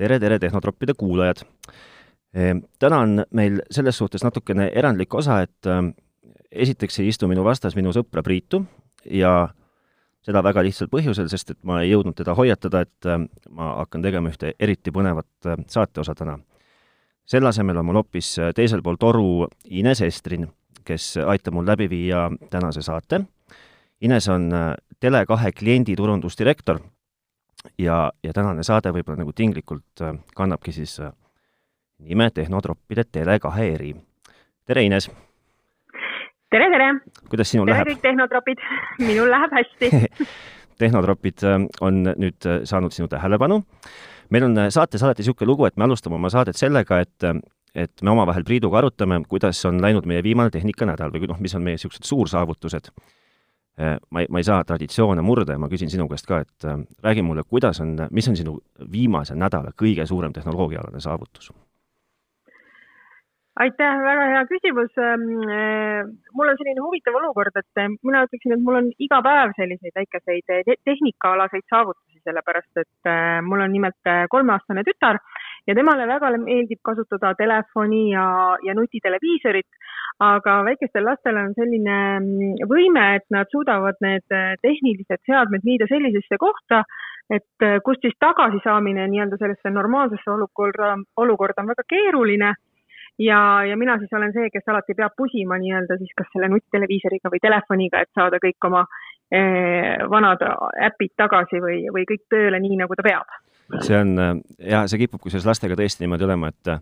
tere, tere, Tehnotroppide kuulajad! Ehm, täna on meil selles suhtes natukene erandlik osa, et ehm, esiteks ei istu minu vastas minu sõpra Priitu ja seda väga lihtsal põhjusel, sest et ma ei jõudnud teda hoiatada, et ehm, ma hakkan tegema ühte eriti põnevat saateosa täna. selle asemel on mul hoopis teisel pool toru Ines Estrin, kes aitab mul läbi viia tänase saate. Ines on Tele2 klienditurundusdirektor ja, ja tänane saade võib-olla nagu tinglikult äh, kannabki siis äh, nime Tehnotroppide Tele2 eri. tere, Ines! tere, tere! kuidas sinul tere läheb? tere kõik tehnotropid, minul läheb hästi tehnotropid äh, on nüüd saanud sinu tähelepanu. meil on saates alati niisugune lugu, et me alustame oma saadet sellega, et et me omavahel Priiduga arutame, kuidas on läinud meie viimane tehnikanädal või noh, mis on meie niisugused suursaavutused ma ei, ma ei saa traditsioone murda ja ma küsin sinu käest ka, et äh, räägi mulle, kuidas on, mis on sinu viimase nädala kõige suurem tehnoloogiaalane saavutus? aitäh, väga hea küsimus. Ähm, äh, mul on selline huvitav olukord, et mina ütleksin, et mul on iga päev selliseid väikeseid te tehnikaalaseid saavutusi, sellepärast et mul on nimelt kolmeaastane tütar ja temale väga meeldib kasutada telefoni ja, ja nutiteleviisorit aga väikestel lastel on selline mm, võime, et nad suudavad need äh, tehnilised seadmed viida sellisesse kohta, et äh, kust siis tagasisaamine nii-öelda sellesse normaalsesse olukorda, olukorda on väga keeruline ja, ja mina siis olen see, kes alati peab pusima nii-öelda siis kas selle nutiteleviisoriga või telefoniga, et saada kõik oma eh, vanad äpid tagasi või, või kõik tööle nii, nagu ta peab. See on jah, see kipub kusjuures lastega tõesti niimoodi olema, et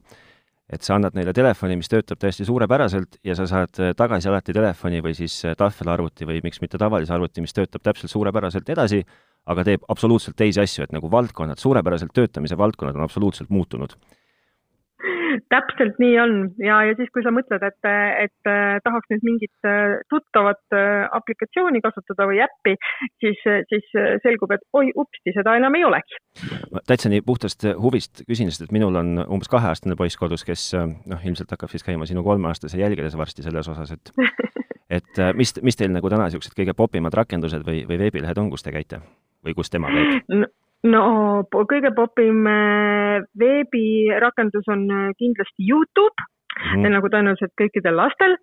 et sa annad neile telefoni, mis töötab täiesti suurepäraselt ja sa saad äh, tagasi alati telefoni või siis äh, tahvelarvuti või miks mitte tavalise arvuti, mis töötab täpselt suurepäraselt edasi, aga teeb absoluutselt teisi asju, et nagu valdkonnad, suurepäraselt töötamise valdkonnad on absoluutselt muutunud täpselt nii on ja, ja siis, kui sa mõtled, et, et tahaks nüüd mingit äh, tuttavat äh, aplikatsiooni kasutada või äppi, siis, siis selgub, et oi, upsti, seda enam ei olegi. ma täitsa nii puhtast huvist küsin, sest et minul on umbes kaheaastane poiss kodus, kes noh, ilmselt hakkab siis käima sinu kolmeaastase jälgedes varsti selles osas, et et mis, mis teil nagu täna niisugused kõige popimad rakendused või, või veebilehed on, kus te käite või kus tema käib no.? No kõige popim äh, veebirakendus on äh, kindlasti Youtube mm, -hmm. nagu tõenäoliselt kõikidel lastel.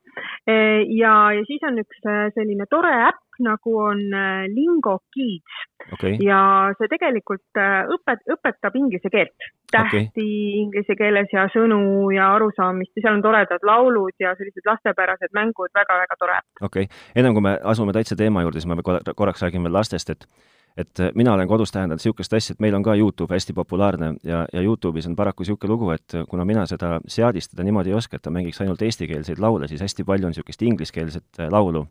Äh, ja, ja siis on üks selline tore äpp nagu on Lingo Kids okay. ja see tegelikult õpet-, õpetab inglise keelt, tähti okay. inglise keeles ja sõnu ja arusaamist ja seal on toredad laulud ja sellised lastepärased mängud väga,, väga-väga tore. okei okay., ennem kui me asume täitsa teema juurde, siis ma korraks räägin veel lastest, et et äh, mina olen kodus tähendanud niisugust asja, et meil on ka YouTube hästi populaarne ja, ja Youtube'is on paraku niisugune lugu, et kuna mina seda seadistada niimoodi ei oska, et ta mängiks ainult eestikeelseid laule, siis hästi palju on niisugust ingliskeelset äh, laulu.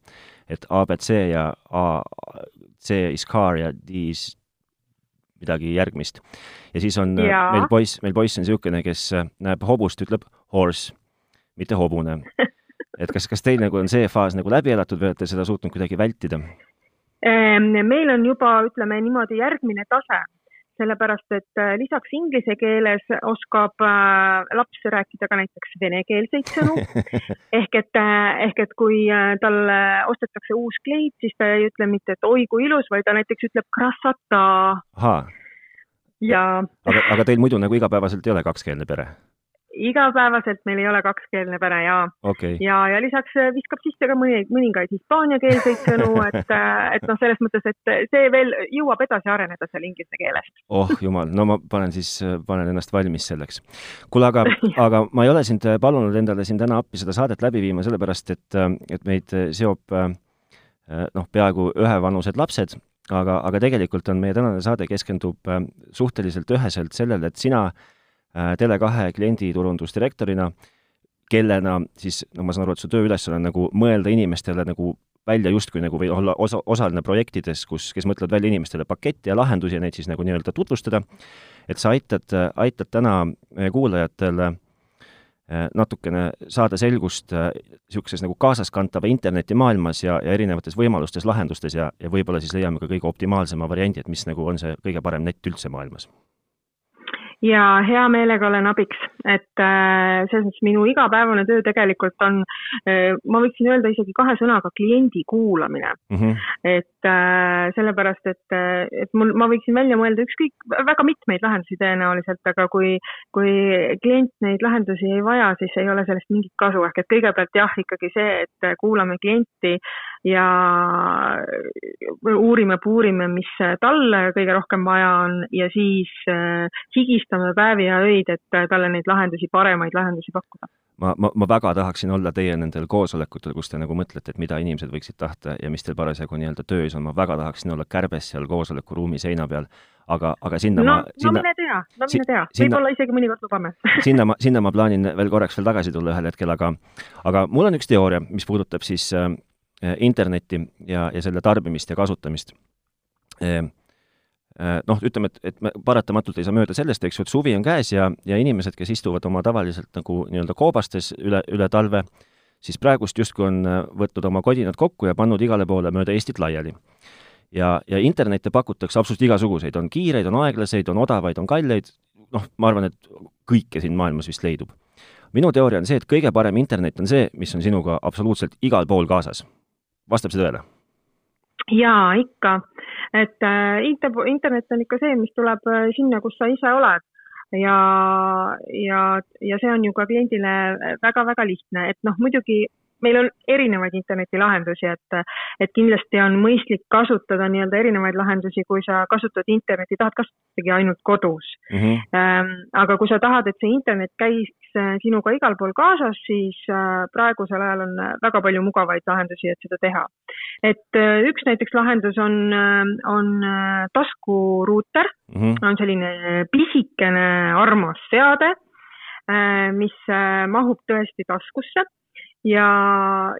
et abc ja A, C is car ja D is midagi järgmist. ja siis on äh, ja. meil poiss, meil poiss on niisugune, kes näeb hobust, ütleb horse, mitte hobune. et kas, kas teil nagu on see faas nagu läbi elatud või olete seda suutnud kuidagi vältida? Ehm, meil on juba, ütleme niimoodi, järgmine tase, sellepärast et äh, lisaks inglise keeles oskab äh, laps rääkida ka näiteks venekeelseid sõnu. ehk et, äh, ehk et kui talle ostetakse uus kleit, siis ta ei ütle mitte, et oi kui ilus, vaid ta näiteks ütleb krasata. ja. aga, aga teil muidu nagu igapäevaselt ei ole kakskeelne pere? Igapäevaselt meil ei ole kakskeelne pere ja okay., ja, ja lisaks äh, viskab sisse ka mõni, mõningaid hispaaniakeelseid sõnu, et, äh, et noh, selles mõttes, et see veel jõuab edasi areneda seal inglise keelest. oh jumal, no ma panen siis, panen ennast valmis selleks. kuule, aga aga ma ei ole sind palunud endale siin täna appi seda saadet läbi viima, sellepärast et, et meid seob noh, peaaegu ühevanused lapsed, aga, aga tegelikult on meie tänane saade keskendub suhteliselt üheselt sellele, et sina äh, Äh, Tele2 klienditurundusdirektorina, kellena siis, no ma saan aru, et su tööülesanne on nagu mõelda inimestele nagu välja justkui nagu või olla osa, osaline projektides, kus, kes mõtlevad välja inimestele paketti ja lahendusi ja neid siis nagu nii-öelda tutvustada, et sa aitad, aitad täna kuulajatele äh, natukene saada selgust niisuguses äh, nagu kaasaskantava internetimaailmas ja, ja erinevates võimalustes, lahendustes ja, ja võib-olla siis leiame ka kõige optimaalsema variandi, et mis nagu on see kõige parem net üldse maailmas ja hea meelega olen abiks, et äh, selles mõttes minu igapäevane töö tegelikult on äh,, ma võiksin öelda isegi kahe sõnaga kliendi kuulamine mm. -hmm. et äh, sellepärast et, et mul, ma võiksin välja mõelda ükskõik, väga mitmeid lahendusi tõenäoliselt, aga kui, kui klient neid lahendusi ei vaja, siis ei ole sellest mingit kasu, ehk et kõigepealt jah, ikkagi see, et kuulame klienti ja uurime, puurime, mis talle kõige rohkem vaja on ja siis äh, higistame päevi ja öid, et talle neid lahendusi, paremaid lahendusi pakkuda. Ma, ma, ma väga tahaksin olla teie nendel koosolekutel, kus te nagu mõtlete, et mida inimesed võiksid tahta ja mis teil parasjagu nii-öelda töös on, ma väga tahaksin olla kärbes seal koosolekuruumi seina peal, aga, aga sinna no, ma sinna, no mine tea, no mine tea, võib-olla isegi mõnikord lubame. sinna ma, sinna ma plaanin veel korraks veel tagasi tulla ühel hetkel, aga aga mul on üks teooria, mis puudutab siis äh, internetti ja, ja selle tarbimist ja kasutamist äh, Äh, noh, ütleme, et, et me paratamatult ei saa mööda sellest, eks ju, et suvi on käes ja, ja inimesed, kes istuvad oma tavaliselt nagu nii-öelda koobastes üle, üle talve, siis praegust justkui on võtnud oma kodinad kokku ja pannud igale poole mööda Eestit laiali. ja, ja internette pakutakse absoluutselt igasuguseid, on kiireid, on aeglaseid, on odavaid, on kalleid, noh, ma arvan, et kõike siin maailmas vist leidub. minu teooria on see, et kõige parem internet on see, mis on sinuga absoluutselt igal pool kaasas. Vastab see tõele? jaa, ikka. et äh, inter-, internet on ikka see, mis tuleb äh, sinna, kus sa ise oled. ja, ja, ja see on ju ka kliendile väga-väga lihtne, et noh, muidugi meil on erinevaid internetilahendusi, et, et kindlasti on mõistlik kasutada nii-öelda erinevaid lahendusi, kui sa kasutad internetti, tahad kasutadagi ainult kodus mm. -hmm. aga kui sa tahad, et see internet käiks äh, sinuga igal pool kaasas, siis äh, praegusel ajal on väga palju mugavaid lahendusi, et seda teha. et äh, üks näiteks lahendus on, on taskuruuter mm, -hmm. on selline pisikene armas seade mis mahub tõesti taskusse ja,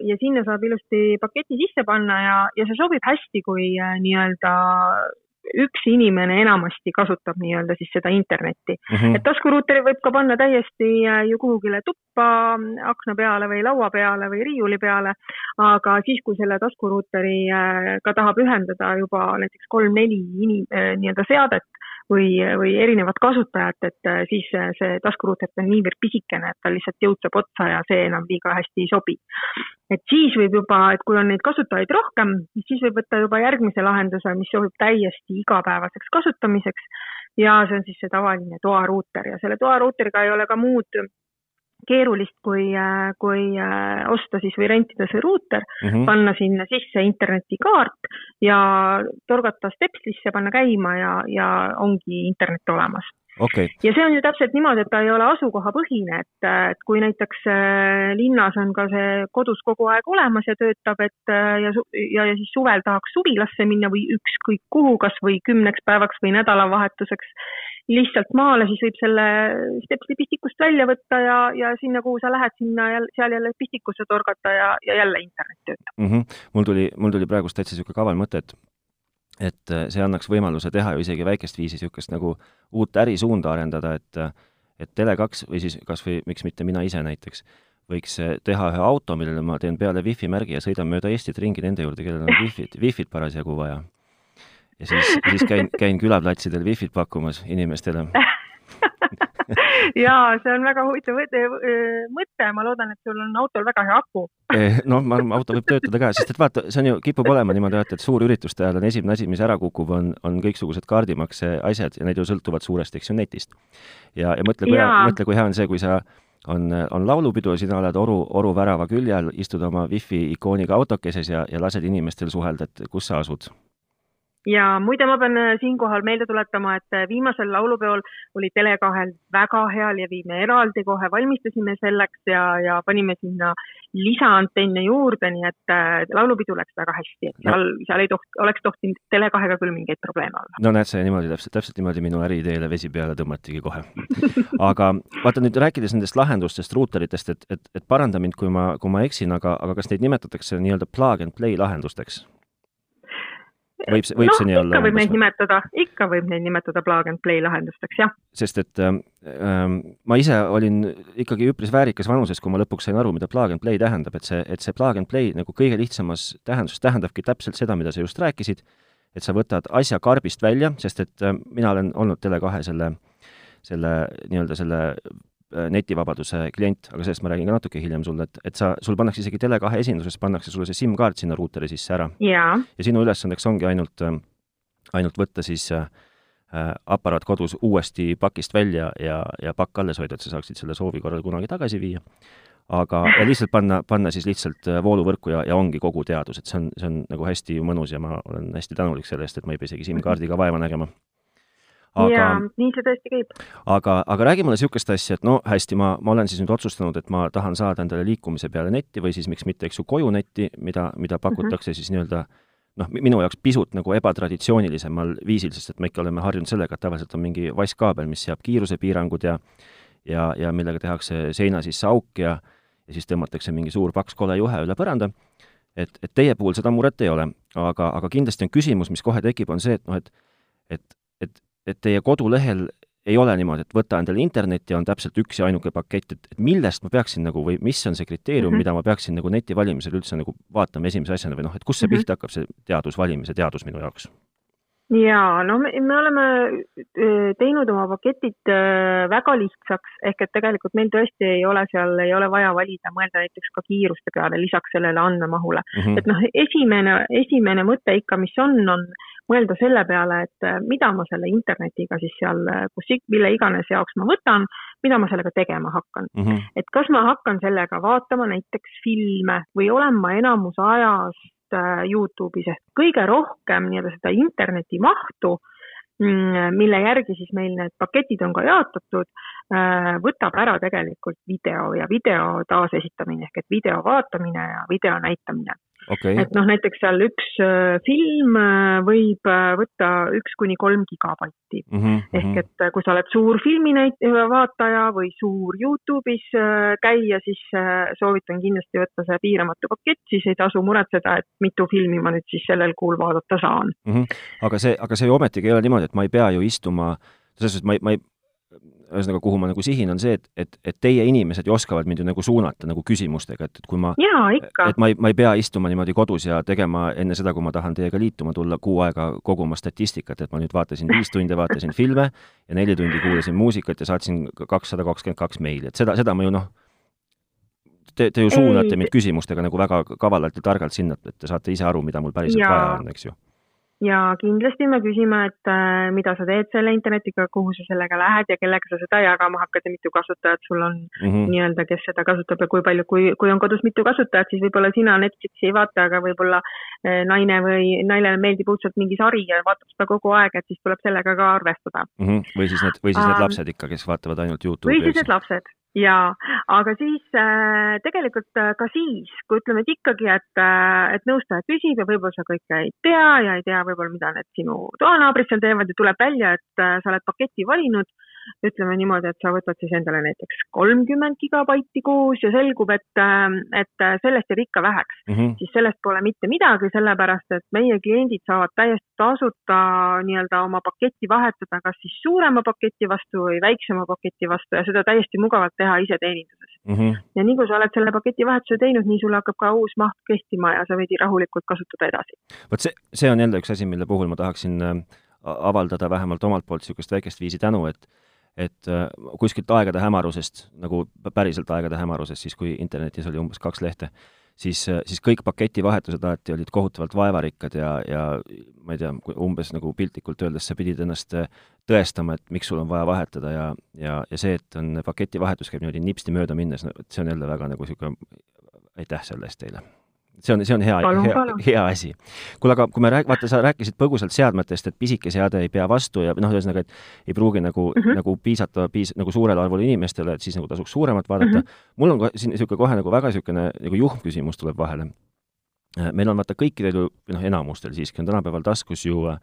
ja sinna saab ilusti paketi sisse panna ja, ja see sobib hästi, kui äh, nii-öelda üks inimene enamasti kasutab nii-öelda siis seda internetti mm. -hmm. et taskuruuteri võib ka panna täiesti äh, ju kuhugile tuppa, akna peale või laua peale või riiuli peale, aga siis, kui selle taskuruuteri äh, ka tahab ühendada juba näiteks kolm-neli nii-öelda seadet, või, või erinevat kasutajat, et äh, siis äh, see taskuruuter on niivõrd pisikene, et tal lihtsalt jõud saab otsa ja see enam liiga hästi ei sobi. et siis võib juba, et kui on neid kasutajaid rohkem, siis võib võtta juba järgmise lahenduse, mis sobib täiesti igapäevaseks kasutamiseks ja see on siis see tavaline toaruuter ja selle toaruuteriga ei ole ka muud keerulist, kui, äh, kui äh, osta siis või rentida see ruuter mm, -hmm. panna sinna sisse internetikaart ja torgata stepslisse, panna käima ja, ja ongi internet olemas okay.. ja see on ju täpselt niimoodi, et ta ei ole asukohapõhine, et, et kui näiteks äh, linnas on ka see kodus kogu aeg olemas ja töötab, et ja, ja, ja siis suvel tahaks suvilasse minna või ükskõik kuhu, kas või kümneks päevaks või nädalavahetuseks lihtsalt maale, siis võib selle stepsli pistikust välja võtta ja, ja sinna, kuhu sa lähed, sinna jälle, seal jälle pistikusse torgata ja, ja jälle internet töötab mm. -hmm. mul tuli, mul tuli praegust täitsa niisugune kaval mõte, et et äh, see annaks võimaluse teha ju isegi väikest viisi niisugust nagu uut ärisuunda arendada, et et Tele2 või siis kas või miks mitte mina ise näiteks, võiks äh, teha ühe auto, millele ma teen peale wifi märgi ja sõidan mööda Eestit ringi nende juurde, kellel on wifi't, wifi't parasjagu vaja ja siis, siis käin, käin külaplatsidel wifi't pakkumas inimestele. Jaa, see on väga huvitav mõte, ma loodan, et sul on autol väga hea aku. Noh, ma arvan, auto võib töötada ka, sest et vaata, see on ju, kipub olema niimoodi, vaata, et suurürituste ajal on esimene asi, mis ära kukub, on, on kõiksugused kaardimakse asjad ja need ju sõltuvad suuresti, eks ju, netist. ja, ja mõtle, kui hea, mõtle, kui hea on see, kui sa on, on laulupidu ja sina oled oru, oru värava külje all, istud oma wifi ikooniga autokeses ja, ja lased inimestel suhelda, et kus sa asud ja muide, ma pean äh, siinkohal meelde tuletama, et äh, viimasel laulupeol oli Tele2-l väga hea levi, me eraldi kohe valmistasime selleks ja, ja panime sinna lisaantenne juurde, nii et äh, laulupidu läks väga hästi, et seal no., seal ei toht-, oleks tohtinud Tele2-ga küll mingeid probleeme olla. no näed, see niimoodi täpselt, täpselt niimoodi minu äriideele vesi peale tõmmatigi kohe aga vaata nüüd rääkides nendest lahendustest, ruuteritest, et, et, et paranda mind, kui ma, kui ma eksin, aga, aga kas neid nimetatakse nii-öelda plug and play lahendusteks? Võib, võib no, see nii olla? ikka võib neid nimetada, ikka võib neid nimetada plug and play lahendusteks, jah. sest et ähm, ähm, ma ise olin ikkagi üpris väärikas vanuses, kui ma lõpuks sain aru, mida plug and play tähendab, et see, et see plug and play nagu kõige lihtsamas tähenduses tähendabki täpselt seda, mida sa just rääkisid, et sa võtad asja karbist välja, sest et äh, mina olen olnud Tele2 selle, selle nii-öelda selle netivabaduse klient, aga sellest ma räägin ka natuke hiljem sulle, et, et sa, sul pannakse isegi Tele2 esinduses, pannakse sulle see SIM-kaart sinna ruuteri sisse ära. ja sinu ülesandeks ongi ainult, ainult võtta siis äh, aparaat kodus uuesti pakist välja ja, ja pakk alles hoida, et sa saaksid selle soovi korral kunagi tagasi viia aga, ja lihtsalt panna, panna siis lihtsalt äh, vooluvõrku ja, ja ongi kogu teadus, et see on, see on nagu hästi mõnus ja ma olen hästi tänulik selle eest, et ma ei pea isegi SIM-kaardiga vaeva nägema. Aga, jaa, nii see tõesti käib. aga, aga räägi mulle niisugust asja, et no hästi, ma, ma olen siis nüüd otsustanud, et ma tahan saada endale liikumise peale netti või siis miks mitte, eks ju, koju netti, mida, mida pakutakse mm -hmm. siis nii-öelda noh, minu jaoks pisut nagu ebatraditsioonilisemal viisil, sest et me ikka oleme harjunud sellega, et tavaliselt on mingi vasskaabel, mis seab kiirusepiirangud ja ja, ja millega tehakse seina sisse auk ja ja siis tõmmatakse mingi suur paks kole juhe üle põranda, et, et teie puhul seda muret ei ole, aga, aga kindlasti on küsimus, mis kohe tekib, on see, et noh, et et, et, et teie kodulehel ei ole niimoodi, et võta endale internetti ja on täpselt üks ja ainuke pakett, et, et millest ma peaksin nagu või mis on see kriteerium mm, -hmm. mida ma peaksin nagu neti valimisel üldse nagu vaatama esimese asjana või noh, et kust see mm -hmm. pihta hakkab, see teadus, valimise teadus minu jaoks? ja no me, me oleme teinud oma paketid väga lihtsaks, ehk et tegelikult meil tõesti ei ole seal, ei ole vaja valida, mõelda näiteks ka kiiruste peale lisaks sellele andmemahule mm. -hmm. et noh, esimene, esimene mõte ikka, mis on, on mõelda selle peale, et mida ma selle internetiga siis seal, kus, mille iganes jaoks ma võtan, mida ma sellega tegema hakkan mm. -hmm. et kas ma hakkan sellega vaatama näiteks filme või olen ma enamus ajast Äh, Youtube'is ehk kõige rohkem nii-öelda seda interneti mahtu, mm, mille järgi siis meil need paketid on ka jaotatud, äh, võtab ära tegelikult video ja video taasesitamine ehk et video vaatamine ja video näitamine okay.. et noh, näiteks seal üks äh, film äh, võib äh, võtta üks kuni kolm gigabaiti mm. -hmm. ehk et kui sa oled suur filminäit-, vaataja või suur Youtube'is käija, siis soovitan kindlasti võtta see piiramatu pakett, siis ei tasu muretseda, et mitu filmi ma nüüd siis sellel kuul vaadata saan mm. -hmm. aga see, aga see ju ometigi ei ole niimoodi, et ma ei pea ju istuma selles suhtes ma ei, ma ei, ühesõnaga, kuhu ma nagu sihin, on see, et, et, et teie inimesed ju oskavad mind ju nagu suunata nagu küsimustega, et, et kui ma, et ma ei, ma ei pea istuma niimoodi kodus ja tegema enne seda, kui ma tahan teiega liituma, tulla kuu aega koguma statistikat, et ma nüüd vaatasin viis tundi, vaatasin filme ja neli tundi kuulasin muusikat ja saatsin kakssada kakskümmend kaks meili, et seda, seda ma ju noh, te, te ju suunate ei. mind küsimustega nagu väga kavalalt ja targalt sinna, et te saate ise aru, mida mul päriselt ja. vaja on, eks ju ja kindlasti me küsime, et äh, mida sa teed selle internetiga, kuhu sa sellega lähed ja kellega sa seda jagama hakkad ja mitu kasutajat sul on mm -hmm. nii-öelda, kes seda kasutab ja kui palju, kui, kui on kodus mitu kasutajat, siis võib-olla sina Netflixi ei vaata, aga võib-olla äh, naine või naisele meeldib õudselt mingi sari ja vaatab seda kogu aeg, et siis tuleb sellega ka arvestada mm. -hmm. või siis need, või siis need lapsed ikka, kes vaatavad ainult Youtube'i. või siis need lapsed jaa, aga siis äh, tegelikult äh, ka siis, kui ütleme, et ikkagi, et äh,, et nõustaja küsib ja võib-olla sa kõike ei tea ja ei tea võib-olla, mida need sinu toanaabrid seal teevad ja tuleb välja, et äh, sa oled paketi valinud ütleme niimoodi, et sa võtad siis endale näiteks kolmkümmend gigabaiti kuus ja selgub, et, äh, et sellest jääb ikka väheks mm, -hmm. siis sellest pole mitte midagi, sellepärast et meie kliendid saavad täiesti tasuta nii-öelda oma paketti vahetada, kas siis suurema paketi vastu või väiksema paketi vastu ja seda täiesti mugavalt teha ise teeninduses mm. -hmm. ja nii kui sa oled selle paketi vahetuse teinud, nii sul hakkab ka uus maht kehtima ja sa võid rahulikult kasutada edasi. vot see, see on jälle üks asi, mille puhul ma tahaksin äh, avaldada vähemalt omalt poolt niisugust väikest viisi tänu, et et äh, kuskilt aegade hämarusest, nagu päriselt aegade hämarusest, siis kui internetis oli umbes kaks lehte, siis, äh, siis kõik paketivahetused alati olid kohutavalt vaevarikkad ja, ja ma ei tea, umbes nagu piltlikult öeldes sa pidid ennast äh, tõestama, et miks sul on vaja vahetada ja, ja, ja see, et on paketivahetus käib niimoodi nipsti mööda minnes, no see on jälle väga nagu niisugune aitäh selle eest teile see on, see on hea, hea, hea asi. kuule, aga kui me rääg-, vaata, sa rääkisid põgusalt seadmetest, et pisike seade ei pea vastu ja noh, ühesõnaga, et ei pruugi nagu mm, -hmm. nagu piisata piis-, nagu suurele arvule inimestele, et siis nagu tasuks suuremat vaadata mm. -hmm. mul on siin niisugune kohe nagu väga niisugune nagu juhm küsimus tuleb vahele. Äh, meil on vaata kõikidel ju, noh, enamustel siiski on tänapäeval taskus ju äh,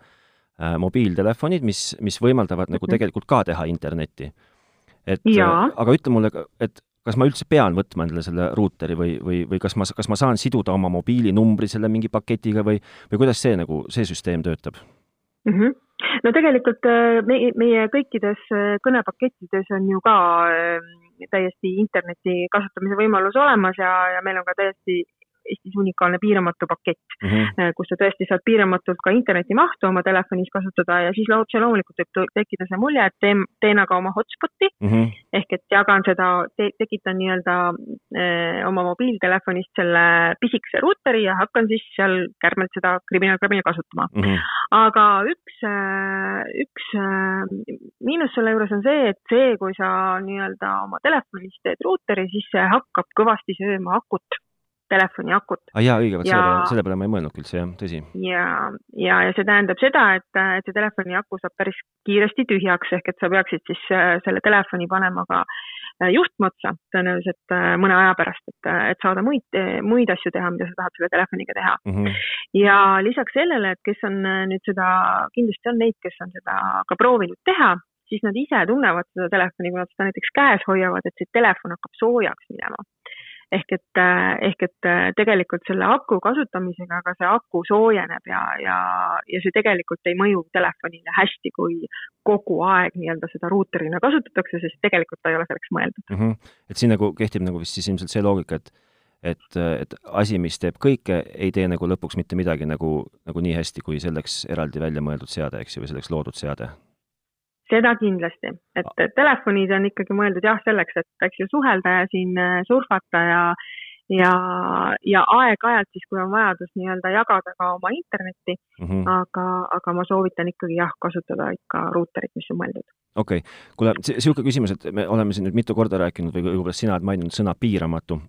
mobiiltelefonid, mis, mis võimaldavad mm -hmm. nagu mhm. tegelikult ka teha internetti. et äh, aga ütle mulle, et kas ma üldse pean võtma endale selle ruuteri või, või, või kas ma, kas ma saan siduda oma mobiilinumbri selle mingi paketiga või, või kuidas see nagu, see süsteem töötab mm? -hmm. no tegelikult äh, meie, meie kõikides äh, kõnepakettides on ju ka äh, täiesti interneti kasutamise võimalus olemas ja, ja meil on ka täiesti Eestis unikaalne piiramatu pakett mm. -hmm. kus sa tõesti saad piiramatult ka internetimahtu oma telefonis kasutada ja siis otse loomulikult võib tekkida see mulje, et teen, teen aga oma hotspot'i Mhm. ehk et jagan seda te,, tekitan nii-öelda eh, oma mobiiltelefonist selle pisikese ruuteri ja hakkan siis seal kärmelt seda kriminaal-kriminaal kasutama Mhm. aga üks, üks äh, miinus selle juures on see, et see, kui sa nii-öelda oma telefonis teed ruuteri, siis see hakkab kõvasti sööma akut, telefoni akut aa jaa, õige, vot selle peale, selle peale ma ei mõelnudki üldse, jah, tõsi. ja, ja, ja see tähendab seda, et, et see telefoni aku saab päris kiiresti tühjaks, ehk et sa peaksid siis äh, selle telefoni panema ka äh, juhtme otsa tõenäoliselt äh, mõne aja pärast, et, et saada muid, muid asju teha, mida sa tahad selle telefoniga teha. Mhm. ja lisaks sellele, et kes on nüüd seda, kindlasti on neid, kes on seda ka proovinud teha, siis nad ise tunnevad seda telefoni, kui nad seda näiteks käes hoiavad, et see telefon hakkab soojaks minema. Ehk et, ehk et äh, tegelikult selle aku kasutamisega ka see aku soojeneb ja, ja, ja see tegelikult ei mõju telefonile hästi, kui kogu aeg nii-öelda seda ruuterina kasutatakse, sest tegelikult ta ei ole selleks mõeldud. mm. -hmm. et siin nagu kehtib nagu vist siis ilmselt see loogika, et et, et asi, mis teeb kõike, ei tee nagu lõpuks mitte midagi nagu, nagu nii hästi, kui selleks eraldi välja mõeldud seade, eks ju, või selleks loodud seade. Seda kindlasti, et telefonid on ikkagi mõeldud jah, selleks, et eks ju suhelda ja siin äh, surfata ja ja, ja aeg-ajalt siis, kui on vajadus nii-öelda jagada ka oma internetti mm. -hmm. aga, aga ma soovitan ikkagi jah, kasutada ikka ruuterit, mis on mõeldud. okei okay., kuule, niisugune küsimus, et me oleme siin nüüd mitu korda rääkinud või võib-olla sina oled maininud sõna piiramatu,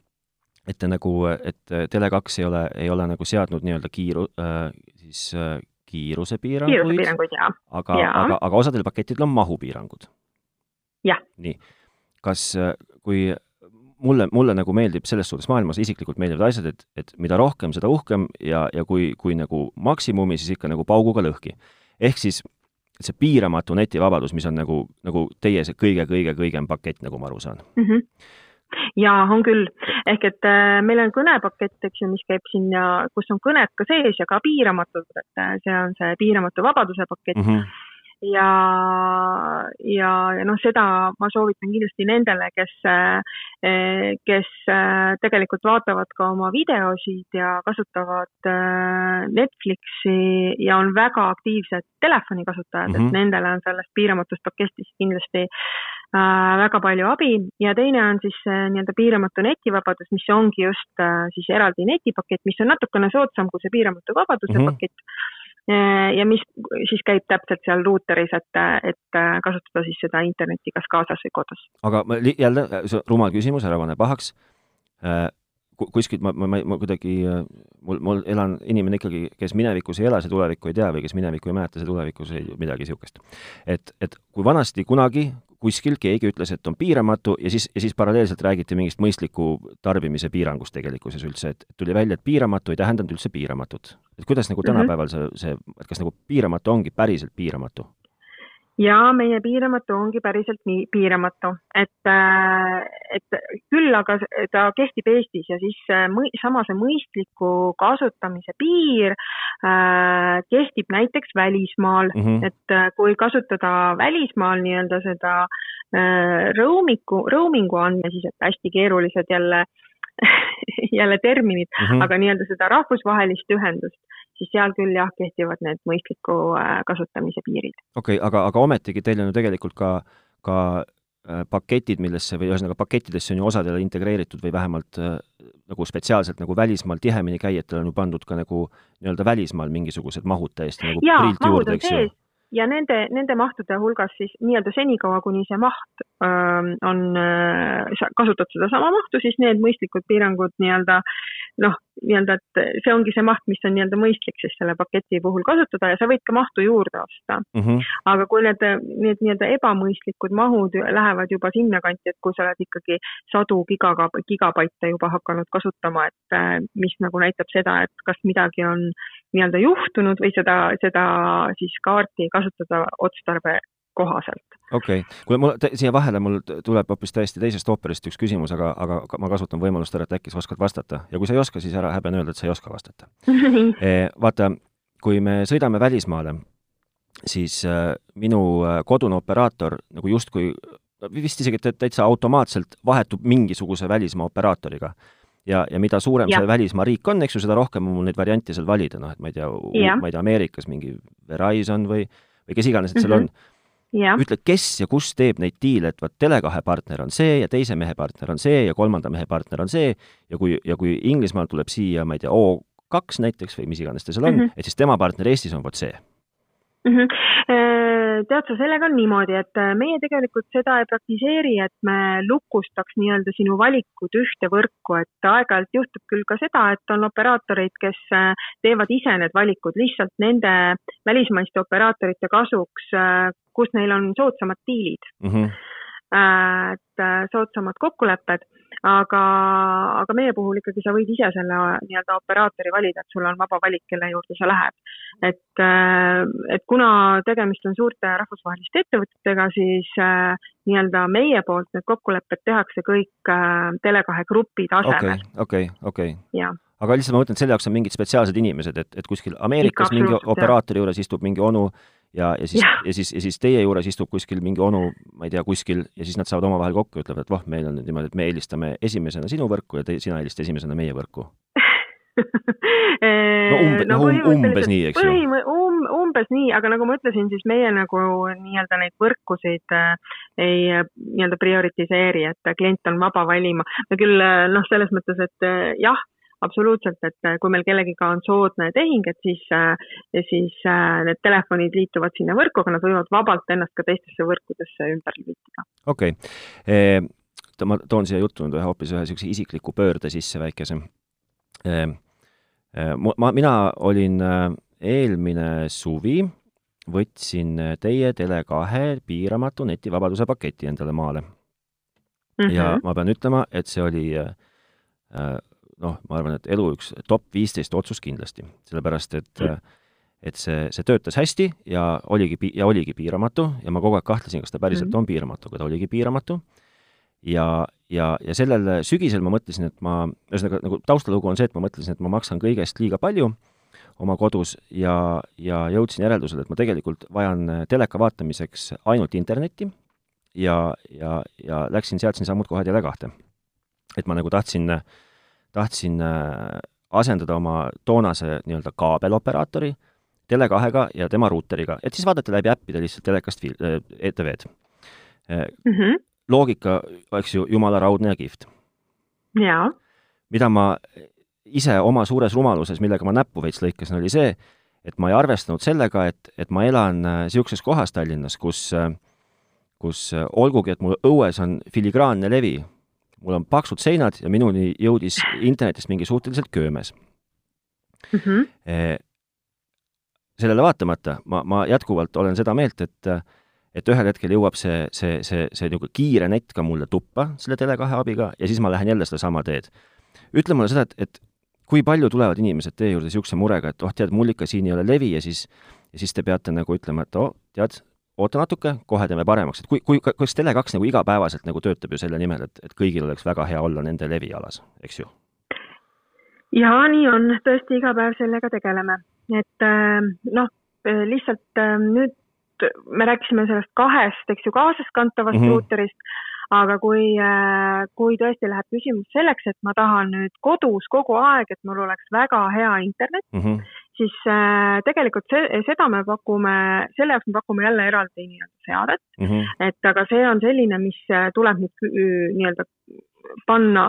et te nagu, et Tele2 ei ole, ei ole nagu seadnud nii-öelda kiiru- äh,, siis äh, kiirusepiiranguid, kiirusepiiranguid, aga, aga, aga osadel pakettidel on mahupiirangud. nii, kas, kui mulle, mulle nagu meeldib selles suhtes maailmas isiklikult meeldivad asjad, et, et mida rohkem, seda uhkem ja, ja kui, kui nagu maksimumi, siis ikka nagu pauguga lõhki. ehk siis see piiramatu netivabadus, mis on nagu, nagu teie see kõige-kõige-kõigem pakett, nagu ma aru saan mm. -hmm jaa, on küll. ehk et äh, meil on kõnepakett, eks ju, mis käib siin ja kus on kõned ka sees ja ka piiramatud, et äh, see on see piiramatu vabaduse pakett mm. -hmm. ja, ja, ja noh, seda ma soovitan kindlasti nendele, kes, kes tegelikult vaatavad ka oma videosid ja kasutavad Netflixi ja on väga aktiivsed telefonikasutajad mm, -hmm. et nendele on sellest piiramatust paketist kindlasti äh, väga palju abi ja teine on siis nii-öelda piiramatu netivabadus, mis ongi just äh, siis eraldi netipakett, mis on natukene soodsam kui see piiramatu vabaduse mm -hmm. pakett ja mis siis käib täpselt seal ruuteris, et, et kasutada siis seda internetti kas kaasas või kodus. aga ma jälle, see rumal küsimus, ära pane pahaks. kuskilt ma, ma, ma, ma kuidagi, mul, mul elan inimene ikkagi, kes minevikus ei ela, see tulevikku ei tea või kes minevikku ei mäleta, see tulevikus ei, midagi niisugust. et, et kui vanasti kunagi kuskil keegi ütles, et on piiramatu ja siis, ja siis paralleelselt räägiti mingist mõistliku tarbimise piirangust tegelikkuses üldse, et tuli välja, et piiramatu ei tähendanud üldse piiramatut. et kuidas nagu tänapäeval see, see, et kas nagu piiramatu ongi päriselt piiramatu? Ja meie piiramatu ongi päriselt nii piiramatu, et, et küll aga ta kehtib Eestis ja siis mõi, sama see mõistliku kasutamise piir äh, kehtib näiteks välismaal mm, -hmm. et kui kasutada välismaal nii-öelda seda äh, roaming'u, roaming'u andmeid, siis et hästi keerulised jälle jälle terminid mm, -hmm. aga nii-öelda seda rahvusvahelist ühendust, siis seal küll jah, kehtivad need mõistliku kasutamise piirid. okei okay,, aga, aga ometigi teil on ju tegelikult ka, ka paketid, millesse või ühesõnaga pakettidesse on ju osadele integreeritud või vähemalt äh, nagu spetsiaalselt nagu välismaal tihemini käijatele on ju pandud ka nagu nii-öelda välismaal mingisugused mahud täiesti nagu jaa, mahud on sees ja nende, nende mahtude hulgas siis nii-öelda senikaua, kuni see maht öö, on, kasutad sedasama mahtu, siis need mõistlikud piirangud nii-öelda noh, nii-öelda, et see ongi see maht, mis on nii-öelda mõistlik siis selle paketi puhul kasutada ja sa võid ka mahtu juurde osta mm. -hmm. aga kui need, need nii-öelda ebamõistlikud mahud lähevad juba sinnakanti, et kui sa oled ikkagi sadu giga, gigabaite juba hakanud kasutama, et mis nagu näitab seda, et kas midagi on nii-öelda juhtunud või seda, seda siis kaarti kasutada otstarbe kohaselt. Okei okay., kuule mul siia vahele mul tuleb hoopis täiesti teisest ooperist üks küsimus, aga, aga ma kasutan võimalust ära, et äkki sa oskad vastata ja kui sa ei oska, siis ära häbene öelda, et sa ei oska vastata e, vaata, kui me sõidame välismaale, siis äh, minu kodune operaator nagu justkui vist isegi täitsa automaatselt vahetub mingisuguse välismaa operaatoriga ja, ja mida suurem ja. see välismaa riik on, eks ju, seda rohkem on mul neid variante seal valida, noh, et ma ei tea, ma ei tea, Ameerikas mingi Verizon või, või kes iganes, et seal mm -hmm. on. Ütle, kes ja kus teeb neid diile, et vot Tele2 partner on see ja teise mehe partner on see ja kolmanda mehe partner on see ja kui, ja kui Inglismaalt tuleb siia, ma ei tea, O2 näiteks või mis iganes ta seal on mm, -hmm. et siis tema partner Eestis on vot see mm. -hmm. tead sa, sellega on niimoodi, et äh, meie tegelikult seda ei praktiseeri, et me lukustaks nii-öelda sinu valikud ühte võrku, et aeg-ajalt juhtub küll ka seda, et on operaatoreid, kes äh, teevad ise need valikud lihtsalt nende välismaiste operaatorite kasuks, kus neil on soodsamad diilid mm. -hmm. et soodsamad kokkulepped aga, aga meie puhul ikkagi sa võid ise selle nii-öelda operaatori valida, et sul on vaba valik, kelle juurde sa lähed. et, äh, et kuna tegemist on suurte rahvusvaheliste ettevõtetega, siis äh, nii-öelda meie poolt need kokkulepped tehakse kõik äh, Tele2 grupi tasemel. okei, okei, okei. aga lihtsalt ma mõtlen, et selle jaoks on mingid spetsiaalsed inimesed, et, et kuskil Ameerikas Ikka, mingi operaatori juures istub mingi onu ja, ja siis, ja siis, ja siis teie juures istub kuskil mingi onu, ma ei tea, kuskil, ja siis nad saavad omavahel kokku ja ütlevad, et voh, meil on nüüd niimoodi, et me eelistame esimesena sinu võrku ja te, sina eelistad esimesena meie võrku no umbe, no, um, umbes nii, eks ju um,? umbes nii, aga nagu ma ütlesin, siis meie nagu nii-öelda neid võrkusid äh, ei äh, nii-öelda prioritiseeri, et klient on vaba valima. me küll äh, noh, selles mõttes, et äh, jah absoluutselt, et äh, kui meil kellegiga on soodne tehing, et siis, äh, siis äh, need telefonid liituvad sinna võrku, aga nad võivad vabalt ennast ka teistesse võrkudesse ümber lülitada. okei okay. ma toon siia juttu nüüd ühe hoopis ühe niisuguse isikliku pöörde sisse väikese ma, mina olin eelmine suvi, võtsin teie Tele2 piiramatu netivabaduse paketi endale maale mm. -hmm. ja ma pean ütlema, et see oli äh, noh, ma arvan, et elu üks top viisteist otsus kindlasti, sellepärast et mm. et see, see töötas hästi ja oligi, ja oligi piiramatu ja ma kogu aeg kahtlesin, kas ta päriselt mm. on piiramatu, aga ta oligi piiramatu. ja, ja, ja sellel sügisel ma mõtlesin, et ma, ühesõnaga nagu taustalugu on see, et ma mõtlesin, et ma maksan kõigest liiga palju oma kodus ja, ja jõudsin järeldusele, et ma tegelikult vajan teleka vaatamiseks ainult internetti ja, ja, ja läksin, seadsin sammud kohe Tele2. et ma nagu tahtsin äh, tahtsin äh, asendada oma toonase nii-öelda kaabeloperaatori Tele2-ga ja tema ruuteriga, et siis vaadata läbi äppide lihtsalt telekast fil-, äh, ETV-d mm. -hmm. loogika, eks ju, jumala raudne ja kihvt. jaa. mida ma ise oma suures rumaluses, millega ma näppu veits lõikasin, oli see, et ma ei arvestanud sellega, et, et ma elan niisuguses kohas Tallinnas, kus, kus olgugi, et mul õues on filigraanne levi, mul on paksud seinad ja minuni jõudis internetist mingi suhteliselt köömes mm. -hmm. sellele vaatamata ma, ma jätkuvalt olen seda meelt, et et ühel hetkel jõuab see, see, see, see niisugune kiire nett ka mulle tuppa selle Tele2 abiga ja siis ma lähen jälle sedasama teed. ütle mulle seda, et, et kui palju tulevad inimesed teie juurde niisuguse murega, et oh, tead, mul ikka siin ei ole levi ja siis, ja siis te peate nagu ütlema, et oh, tead, oota natuke, kohe teeme paremaks, et kui, kui, kas Tele2 nagu igapäevaselt nagu töötab ju selle nimel, et, et kõigil oleks väga hea olla nende levialas, eks ju? jaa, nii on, tõesti iga päev sellega tegeleme, et äh, noh, lihtsalt äh, nüüd me rääkisime sellest kahest, eks ju, kaasaskantavast mm -hmm. ruuterist, aga kui, äh, kui tõesti läheb küsimus selleks, et ma tahan nüüd kodus kogu aeg, et mul oleks väga hea internet mm, -hmm siis äh, tegelikult see, seda me pakume, selle jaoks me pakume jälle eraldi nii-öelda seadet mm, -hmm. et aga see on selline, mis äh, tuleb nüüd äh, nii-öelda panna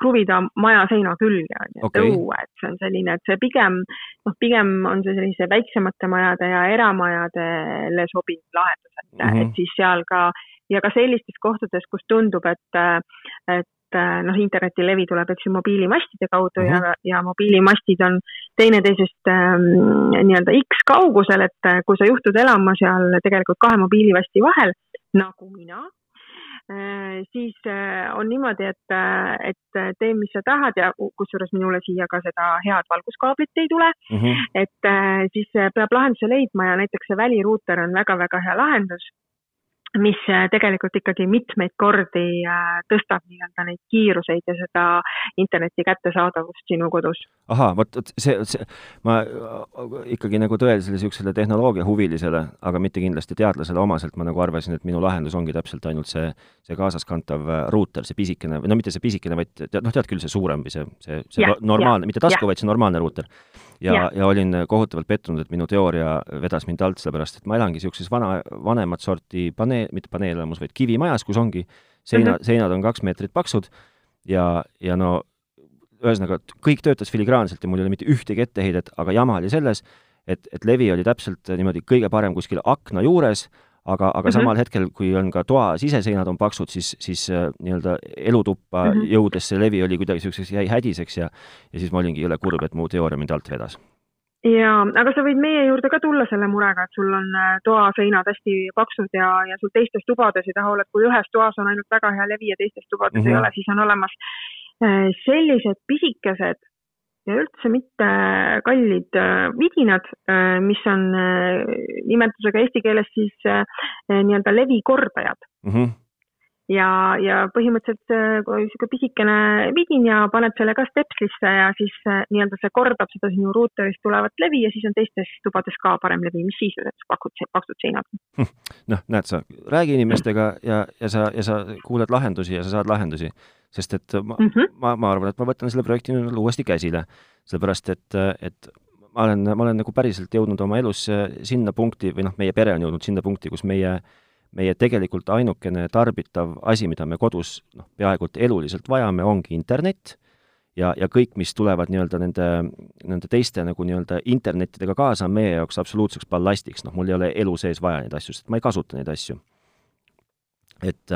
kruvida maja seina külge, on ju, et õue, et see on selline, et see pigem, noh, pigem on see sellise väiksemate majade ja eramajadele sobiv lahendus, et mm, -hmm. et siis seal ka ja ka sellistes kohtades, kus tundub, et, et et äh, noh, internetilevi tuleb, eks ju, mobiilimastide kaudu uh -huh. ja, ja mobiilimastid on teineteisest ähm, nii-öelda X kaugusel, et äh, kui sa juhtud elama seal tegelikult kahe mobiilimasti vahel, nagu mina äh,, siis äh, on niimoodi, et, äh, et tee, mis sa tahad ja kusjuures minule siia ka seda head valguskaablit ei tule uh, -huh. et äh, siis peab lahenduse leidma ja näiteks see väliruuter on väga-väga hea lahendus mis äh, tegelikult ikkagi mitmeid kordi äh, tõstab nii-öelda neid kiiruseid ja seda interneti kättesaadavust sinu kodus. ahaa, vot, vot see, see, ma äh, ikkagi nagu tõelisele niisugusele tehnoloogiahuvilisele, aga mitte kindlasti teadlasele omaselt, ma nagu arvasin, et minu lahendus ongi täpselt ainult see, see kaasaskantav ruuter, see pisikene, no mitte see pisikene, vaid tead, noh, tead küll, see suurem või see, see, see ja, normaalne, mitte tasku, vaid see normaalne ruuter. Ja, ja., ja olin kohutavalt pettunud, et minu teooria vedas mind alt, sellepärast et ma elangi niisuguses vana, vanemat sorti paneel, paneel, mitte paneelelamus, vaid kivimajas, kus ongi seina mm, -hmm. seinad on kaks meetrit paksud ja, ja no ühesõnaga, kõik töötas filigraanselt ja mul ei ole mitte ühtegi etteheidet, aga jama oli selles, et, et levi oli täpselt niimoodi kõige parem kuskil akna juures, aga, aga mm -hmm. samal hetkel, kui on ka toa siseseinad on paksud, siis, siis äh, nii-öelda elutuppa mm -hmm. jõudes see levi oli kuidagi niisuguseks, jäi hädiseks ja ja siis ma olingi jõle kurb, et mu teooria mind alt vedas jaa, aga sa võid meie juurde ka tulla selle murega, et sul on äh, toaseinad hästi paksud ja, ja sul teistes tubades ei taha olla, et kui ühes toas on ainult väga hea levi ja teistes tubades mm -hmm. ei mhm. ole, siis on olemas äh, sellised pisikesed ja üldse mitte kallid äh, vidinad, mis on nimetusega eesti keeles siis nii-öelda levikordajad mm. -hmm ja, ja põhimõtteliselt äh, kui niisugune pisikene vidin ja paned selle ka stepslisse ja siis äh, nii-öelda see kordab seda sinu ruuterist tulevat levi ja siis on teistes tubades ka parem levi, mis siis, et pakud, paksud seinad. Hm, noh, näed sa, räägi inimestega ja, ja sa, ja sa kuuled lahendusi ja sa saad lahendusi, sest et ma mm, -hmm. ma, ma arvan, et ma võtan selle projekti nüüd uuesti käsile, sellepärast et, et ma olen, ma olen nagu päriselt jõudnud oma elus sinna punkti või noh, meie pere on jõudnud sinna punkti, kus meie äh, meie tegelikult ainukene tarbitav asi, mida me kodus noh, peaaegu et eluliselt vajame, ongi internet ja, ja kõik, mis tulevad nii-öelda nende, nende teiste nagu nii-öelda internetidega kaasa, on meie jaoks absoluutseks ballastiks, noh, mul ei ole elu sees vaja neid asju, sest ma ei kasuta neid asju. et,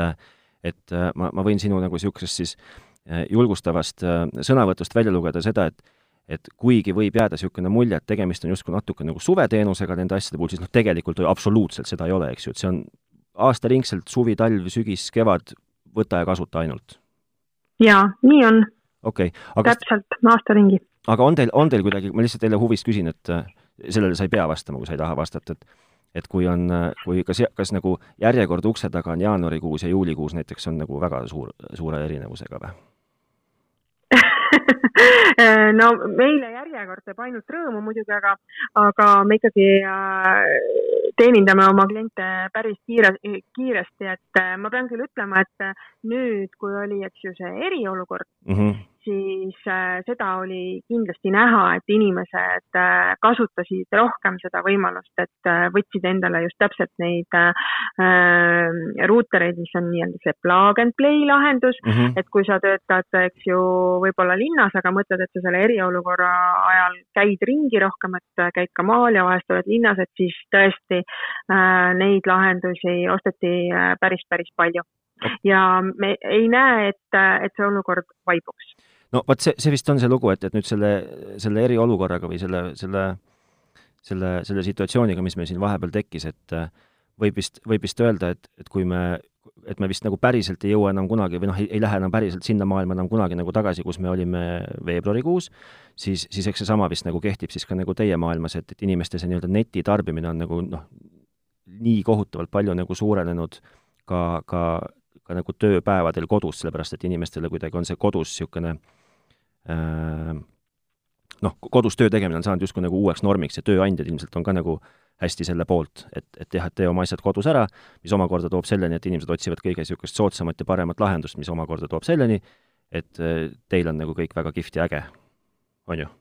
et ma, ma võin sinu nagu niisugusest siis eh, julgustavast eh, sõnavõtust välja lugeda seda, et et kuigi võib jääda niisugune mulje, et tegemist on justkui natuke nagu suveteenusega nende asjade puhul, siis noh, tegelikult ju absoluutselt seda ei ole, eks ju, et see on aastaringselt suvi, talv, sügis, kevad, võta ja kasuta ainult? jaa, nii on. okei okay,. täpselt, aasta ringi. aga on teil, on teil kuidagi, ma lihtsalt jälle huvist küsin, et äh, sellele sa ei pea vastama, kui sa ei taha vastata, et et kui on, kui kas, kas nagu järjekord ukse taga on jaanuarikuus ja juulikuus näiteks on nagu väga suur, suure erinevusega või? no meile järjekord teeb ainult rõõmu muidugi, aga, aga me ikkagi äh, teenindame oma kliente päris kiire, kiiresti, et äh, ma pean küll ütlema, et äh, nüüd, kui oli, eks ju, see eriolukord mm, -hmm siis äh, seda oli kindlasti näha, et inimesed äh, kasutasid rohkem seda võimalust, et äh, võtsid endale just täpselt neid ruutereid, mis on nii-öelda see plug and play lahendus. Mm, -hmm. et kui sa töötad, eks ju, võib-olla linnas, aga mõtled, et sa selle eriolukorra ajal käid ringi rohkem, et käid ka maal ja vahest oled linnas, et siis tõesti neid lahendusi osteti päris, päris palju. Ja me ei näe, et, et see olukord vaibuks no vot, see, see vist on see lugu, et, et nüüd selle, selle eriolukorraga või selle, selle, selle, selle situatsiooniga, mis meil siin vahepeal tekkis, et äh, võib vist, võib vist öelda, et, et kui me, et me vist nagu päriselt ei jõua enam kunagi või noh, ei lähe enam päriselt sinna maailma enam kunagi nagu tagasi, kus me olime veebruarikuus, siis, siis eks seesama vist nagu kehtib siis ka nagu teie maailmas, et, et inimeste see nii-öelda netitarbimine on nagu noh, nii kohutavalt palju nagu suurenenud ka, ka, ka nagu tööpäevadel kodus, sellepärast et inimestele kuidagi on see kodus niisugune Äh, noh, kodus töö tegemine on saanud justkui nagu uueks normiks ja tööandjad ilmselt on ka nagu hästi selle poolt, et, et jah, et tee oma asjad kodus ära, mis omakorda toob selleni, et inimesed otsivad kõige niisugust soodsamat ja paremat lahendust, mis omakorda toob selleni, et äh, teil on nagu kõik väga kihvt ja äge, on ju?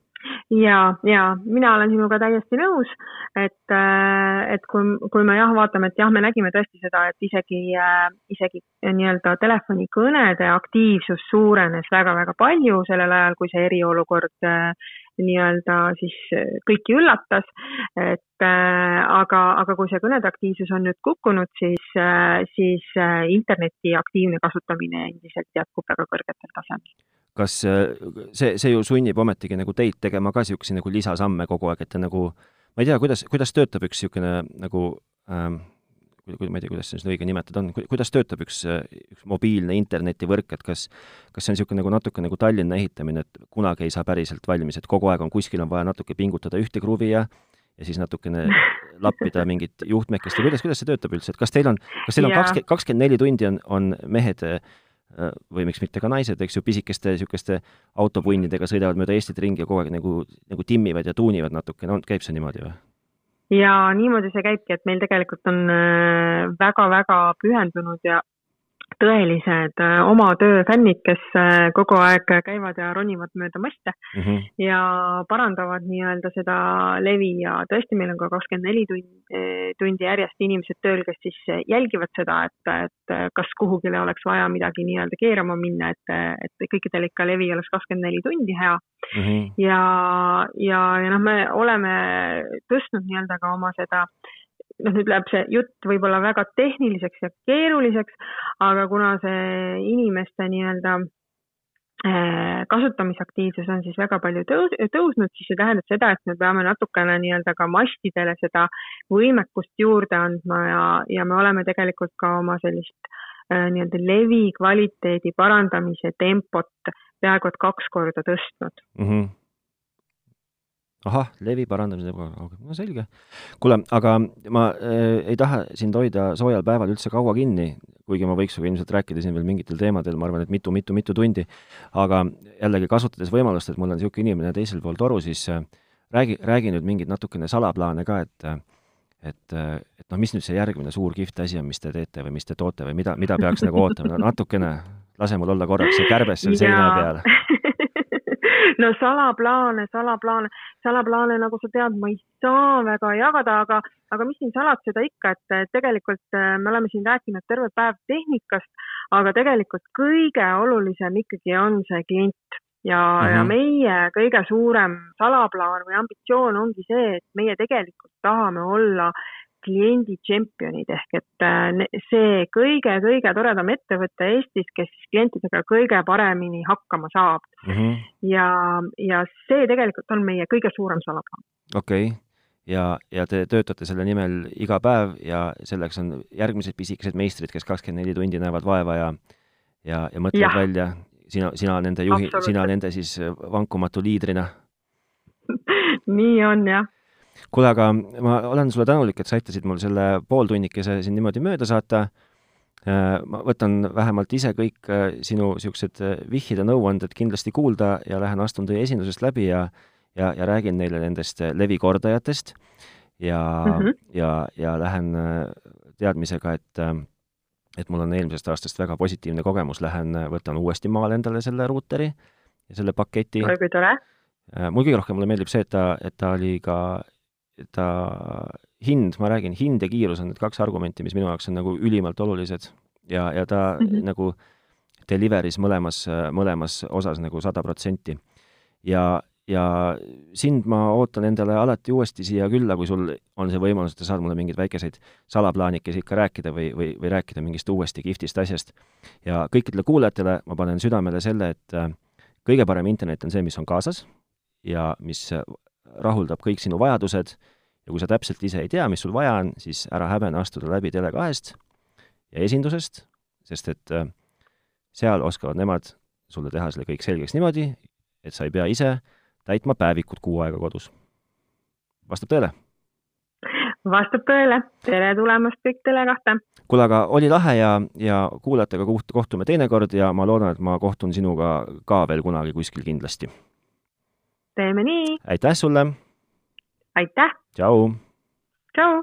Ja, ja mina olen sinuga täiesti nõus, et, äh, et kui, kui me jah, vaatame, et jah, me nägime tõesti seda, et isegi, äh, isegi nii-öelda telefonikõnede aktiivsus suurenes väga-väga palju sellel ajal, kui see eriolukord äh, nii-öelda siis kõiki üllatas, et aga, aga kui see kõnede aktiivsus on nüüd kukkunud, siis, siis interneti aktiivne kasutamine endiselt jätkub väga kõrgetel tasemel kas äh, see, see ju sunnib ometigi nagu teid tegema ka niisuguseid nagu lisasamme kogu aeg, et te nagu, ma ei tea, kuidas, kuidas töötab üks niisugune nagu ähm, ma ei tea, kuidas seda õige nimetada on, kuidas töötab üks, üks mobiilne internetivõrk, et kas, kas see on niisugune nagu natuke nagu Tallinna ehitamine, et kunagi ei saa päriselt valmis, et kogu aeg on kuskil on vaja natuke pingutada ühte kruvi ja ja siis natukene lappida mingit juhtmekest või kuidas, kuidas see töötab üldse, et kas teil on, kas teil on kakskümmend, kakskümmend neli tundi on, on mehed või miks mitte ka naised, eks ju, pisikeste niisuguste autopunnidega sõidavad mööda Eestit ringi ja kogu aeg nagu, nagu timmivad ja tuunivad natukene, on, käib see niimoodi või? ja niimoodi see käibki, et meil tegelikult on väga-väga pühendunud ja tõelised äh, oma töö fännid, kes äh, kogu aeg käivad ja ronivad mööda maste mm -hmm. ja parandavad nii-öelda seda levi ja tõesti, meil on ka kakskümmend neli tundi, äh, tundi järjest inimesed tööl, kes siis jälgivad seda, et, et kas kuhugile oleks vaja midagi nii-öelda keerama minna, et, et kõikidel ikka levi oleks kakskümmend neli tundi hea mm. -hmm. ja, ja, ja noh, me oleme tõstnud nii-öelda ka oma seda äh, noh, nüüd läheb see jutt võib-olla väga tehniliseks ja keeruliseks, aga kuna see inimeste nii-öelda äh, kasutamisaktiivsus on siis väga palju tõus-, tõusnud, siis see tähendab seda, et me peame natukene nii-öelda ka mastidele seda võimekust juurde andma ja, ja me oleme tegelikult ka oma sellist äh, nii-öelda levi kvaliteedi parandamise tempot peaaegu et kaks korda tõstnud mm. -hmm ahah, levi parandamise, no selge. kuule, aga ma äh, ei taha sind hoida soojal päeval üldse kaua kinni, kuigi ma võiks sinuga ilmselt rääkida siin veel mingitel teemadel, ma arvan, et mitu-mitu-mitu tundi, aga jällegi kasutades võimalust, et mul on niisugune inimene teisel pool toru, siis äh, räägi, räägi nüüd mingeid natukene salaplaane ka, et et, et noh, mis nüüd see järgmine suur kihvt asi on, mis te teete või mis te toote või mida, mida peaks nagu ootama, no natukene, lase mul olla korraks see kärbes seal seina peal no salaplaane, salaplaane, salaplaane, nagu sa tead, ma ei saa väga jagada, aga, aga mis siin salatseda ikka, et tegelikult äh, me oleme siin rääkinud terve päev tehnikast, aga tegelikult kõige olulisem ikkagi on see klient ja mm, -hmm. ja mhm. meie kõige suurem salaplaan või ambitsioon ongi see, et meie tegelikult tahame olla kliendi tšempionid ehk et äh, see kõige-kõige toredam ettevõte Eestis, kes klientidega kõige paremini hakkama saab mm. -hmm. ja, ja see tegelikult on meie kõige suurem salaplaan. okei okay ja, ja te töötate selle nimel iga päev ja selleks on järgmised pisikesed meistrid, kes kakskümmend neli tundi näevad vaeva ja ja, ja mõtlevad ja. välja, sina, sina nende juhi, sina nende siis vankumatu liidrina nii on jah kuule, aga ma olen sulle tänulik, et sa aitasid mul selle pooltunnikese siin niimoodi mööda saata. Äh, ma võtan vähemalt ise kõik äh, sinu niisugused äh, vihjed ja nõuanded kindlasti kuulda ja lähen astun teie esindusest läbi ja ja, ja räägin neile nendest levikordajatest ja mm, -hmm. ja, ja lähen teadmisega, et et mul on eelmisest aastast väga positiivne kogemus, lähen võtan uuesti maale endale selle ruuteri ja selle paketi. oi kui tore! mul kõige rohkem mulle meeldib see, et ta, et ta oli ka ta hind, ma räägin, hind ja kiirus on need kaks argumenti, mis minu jaoks on nagu ülimalt olulised ja, ja ta mm -hmm. nagu deliver'is mõlemas, mõlemas osas nagu sada protsenti. ja, ja sind ma ootan endale alati uuesti siia külla, kui sul on see võimalus, et sa saad mulle mingeid väikeseid salaplaanikesi ikka rääkida või, või, või rääkida mingist uuesti kihvtist asjast. ja kõikidele kuulajatele ma panen südamele selle, et äh, kõige parem internet on see, mis on kaasas ja mis rahuldab kõik sinu vajadused ja kui sa täpselt ise ei tea, mis sul vaja on, siis ära häbene astuda läbi Tele2-st ja esindusest, sest et äh, seal oskavad nemad sulle teha selle kõik selgeks niimoodi, et sa ei pea ise täitma päevikut kuu aega kodus. vastab tõele? vastab tõele, tere tulemast kõik Tele2-te! kuule, aga oli lahe ja, ja kuulajatega koht-, kohtume teinekord ja ma loodan, et ma kohtun sinuga ka veel kunagi kuskil kindlasti teeme nii. aitäh sulle. aitäh. tšau. tšau.